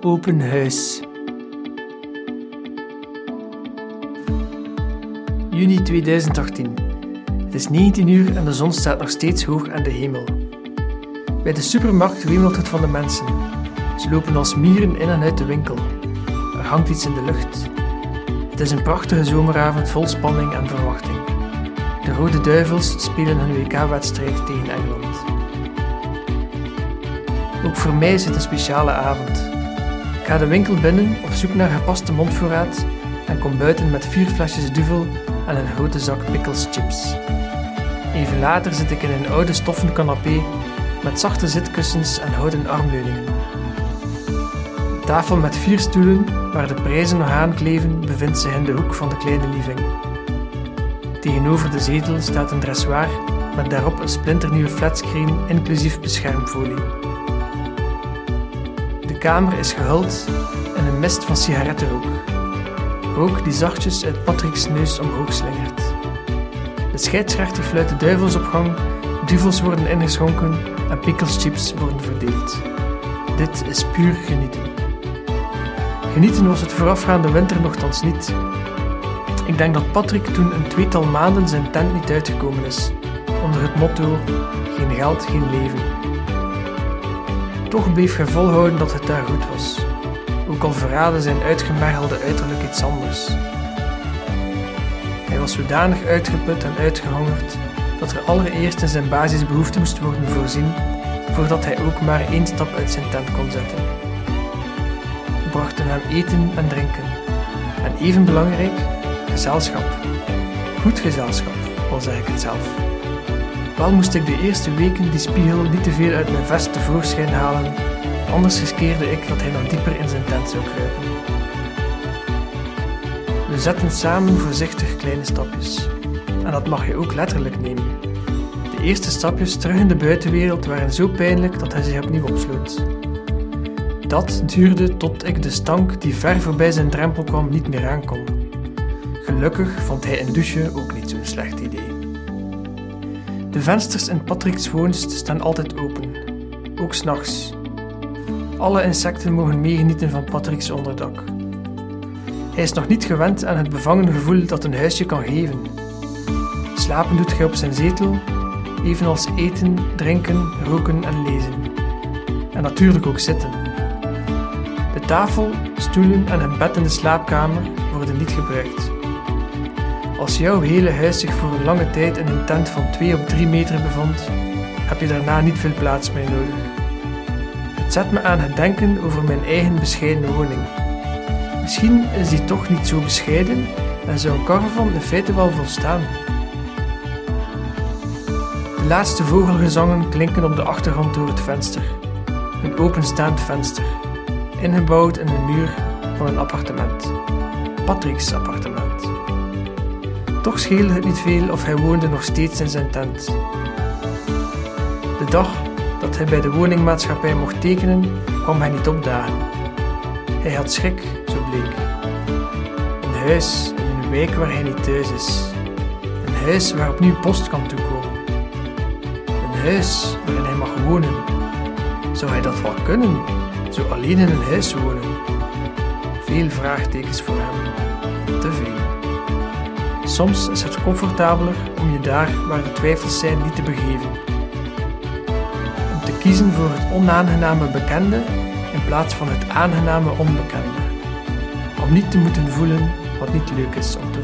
Open huis. Juni 2018. Het is 19 uur en de zon staat nog steeds hoog aan de hemel. Bij de supermarkt wemelt het van de mensen. Ze lopen als mieren in en uit de winkel. Er hangt iets in de lucht. Het is een prachtige zomeravond vol spanning en verwachting. De Rode Duivels spelen hun WK-wedstrijd tegen Engeland. Ook voor mij is het een speciale avond. Ga de winkel binnen op zoek naar gepaste mondvoorraad en kom buiten met vier flesjes duvel en een grote zak pickles chips. Even later zit ik in een oude stoffen canapé met zachte zitkussens en houten armleuningen. De tafel met vier stoelen waar de prijzen nog aan kleven bevindt zich in de hoek van de kleine living. Tegenover de zetel staat een dressoir met daarop een splinternieuwe flatscreen inclusief beschermfolie. De kamer is gehuld in een mist van sigarettenrook. Rook die zachtjes uit Patrick's neus omhoog slingert. De scheidsrechter fluit de duivels op gang, duvels worden ingeschonken en pickles worden verdeeld. Dit is puur genieten. Genieten was het voorafgaande winter nogthans niet. Ik denk dat Patrick toen een tweetal maanden zijn tent niet uitgekomen is, onder het motto: geen geld, geen leven. Toch bleef hij volhouden dat het daar goed was, ook al verraadde zijn uitgemergelde uiterlijk iets anders. Hij was zodanig uitgeput en uitgehongerd dat er allereerst in zijn basisbehoeften moest worden voorzien voordat hij ook maar één stap uit zijn tent kon zetten. We brachten hem eten en drinken. En even belangrijk, gezelschap. Goed gezelschap, al zeg ik het zelf. Wel moest ik de eerste weken die spiegel niet te veel uit mijn vest tevoorschijn halen, anders riskeerde ik dat hij nog dieper in zijn tent zou kruipen. We zetten samen voorzichtig kleine stapjes. En dat mag je ook letterlijk nemen. De eerste stapjes terug in de buitenwereld waren zo pijnlijk dat hij zich opnieuw opsloot. Dat duurde tot ik de stank die ver voorbij zijn drempel kwam niet meer aankon. Gelukkig vond hij een douche ook niet zo'n slecht idee. De vensters in Patrick's woonst staan altijd open, ook s'nachts. Alle insecten mogen meegenieten van Patrick's onderdak. Hij is nog niet gewend aan het bevangen gevoel dat een huisje kan geven. Slapen doet hij op zijn zetel, evenals eten, drinken, roken en lezen. En natuurlijk ook zitten. De tafel, stoelen en het bed in de slaapkamer worden niet gebruikt. Als jouw hele huis zich voor een lange tijd in een tent van 2 op 3 meter bevond, heb je daarna niet veel plaats meer nodig. Het zet me aan het denken over mijn eigen bescheiden woning. Misschien is die toch niet zo bescheiden en zou een caravan in feite wel volstaan. De laatste vogelgezangen klinken op de achtergrond door het venster. Een openstaand venster, ingebouwd in de muur van een appartement. Patrick's appartement. Toch scheelde het niet veel of hij woonde nog steeds in zijn tent. De dag dat hij bij de woningmaatschappij mocht tekenen, kwam hij niet opdagen. Hij had schrik, zo bleek. Een huis in een wijk waar hij niet thuis is. Een huis waar opnieuw post kan toekomen. Een huis waarin hij mag wonen. Zou hij dat wel kunnen? Zo alleen in een huis wonen? Veel vraagtekens voor hem. Te veel. Soms is het comfortabeler om je daar waar de twijfels zijn niet te begeven. Om te kiezen voor het onaangename bekende in plaats van het aangename onbekende. Om niet te moeten voelen wat niet leuk is om te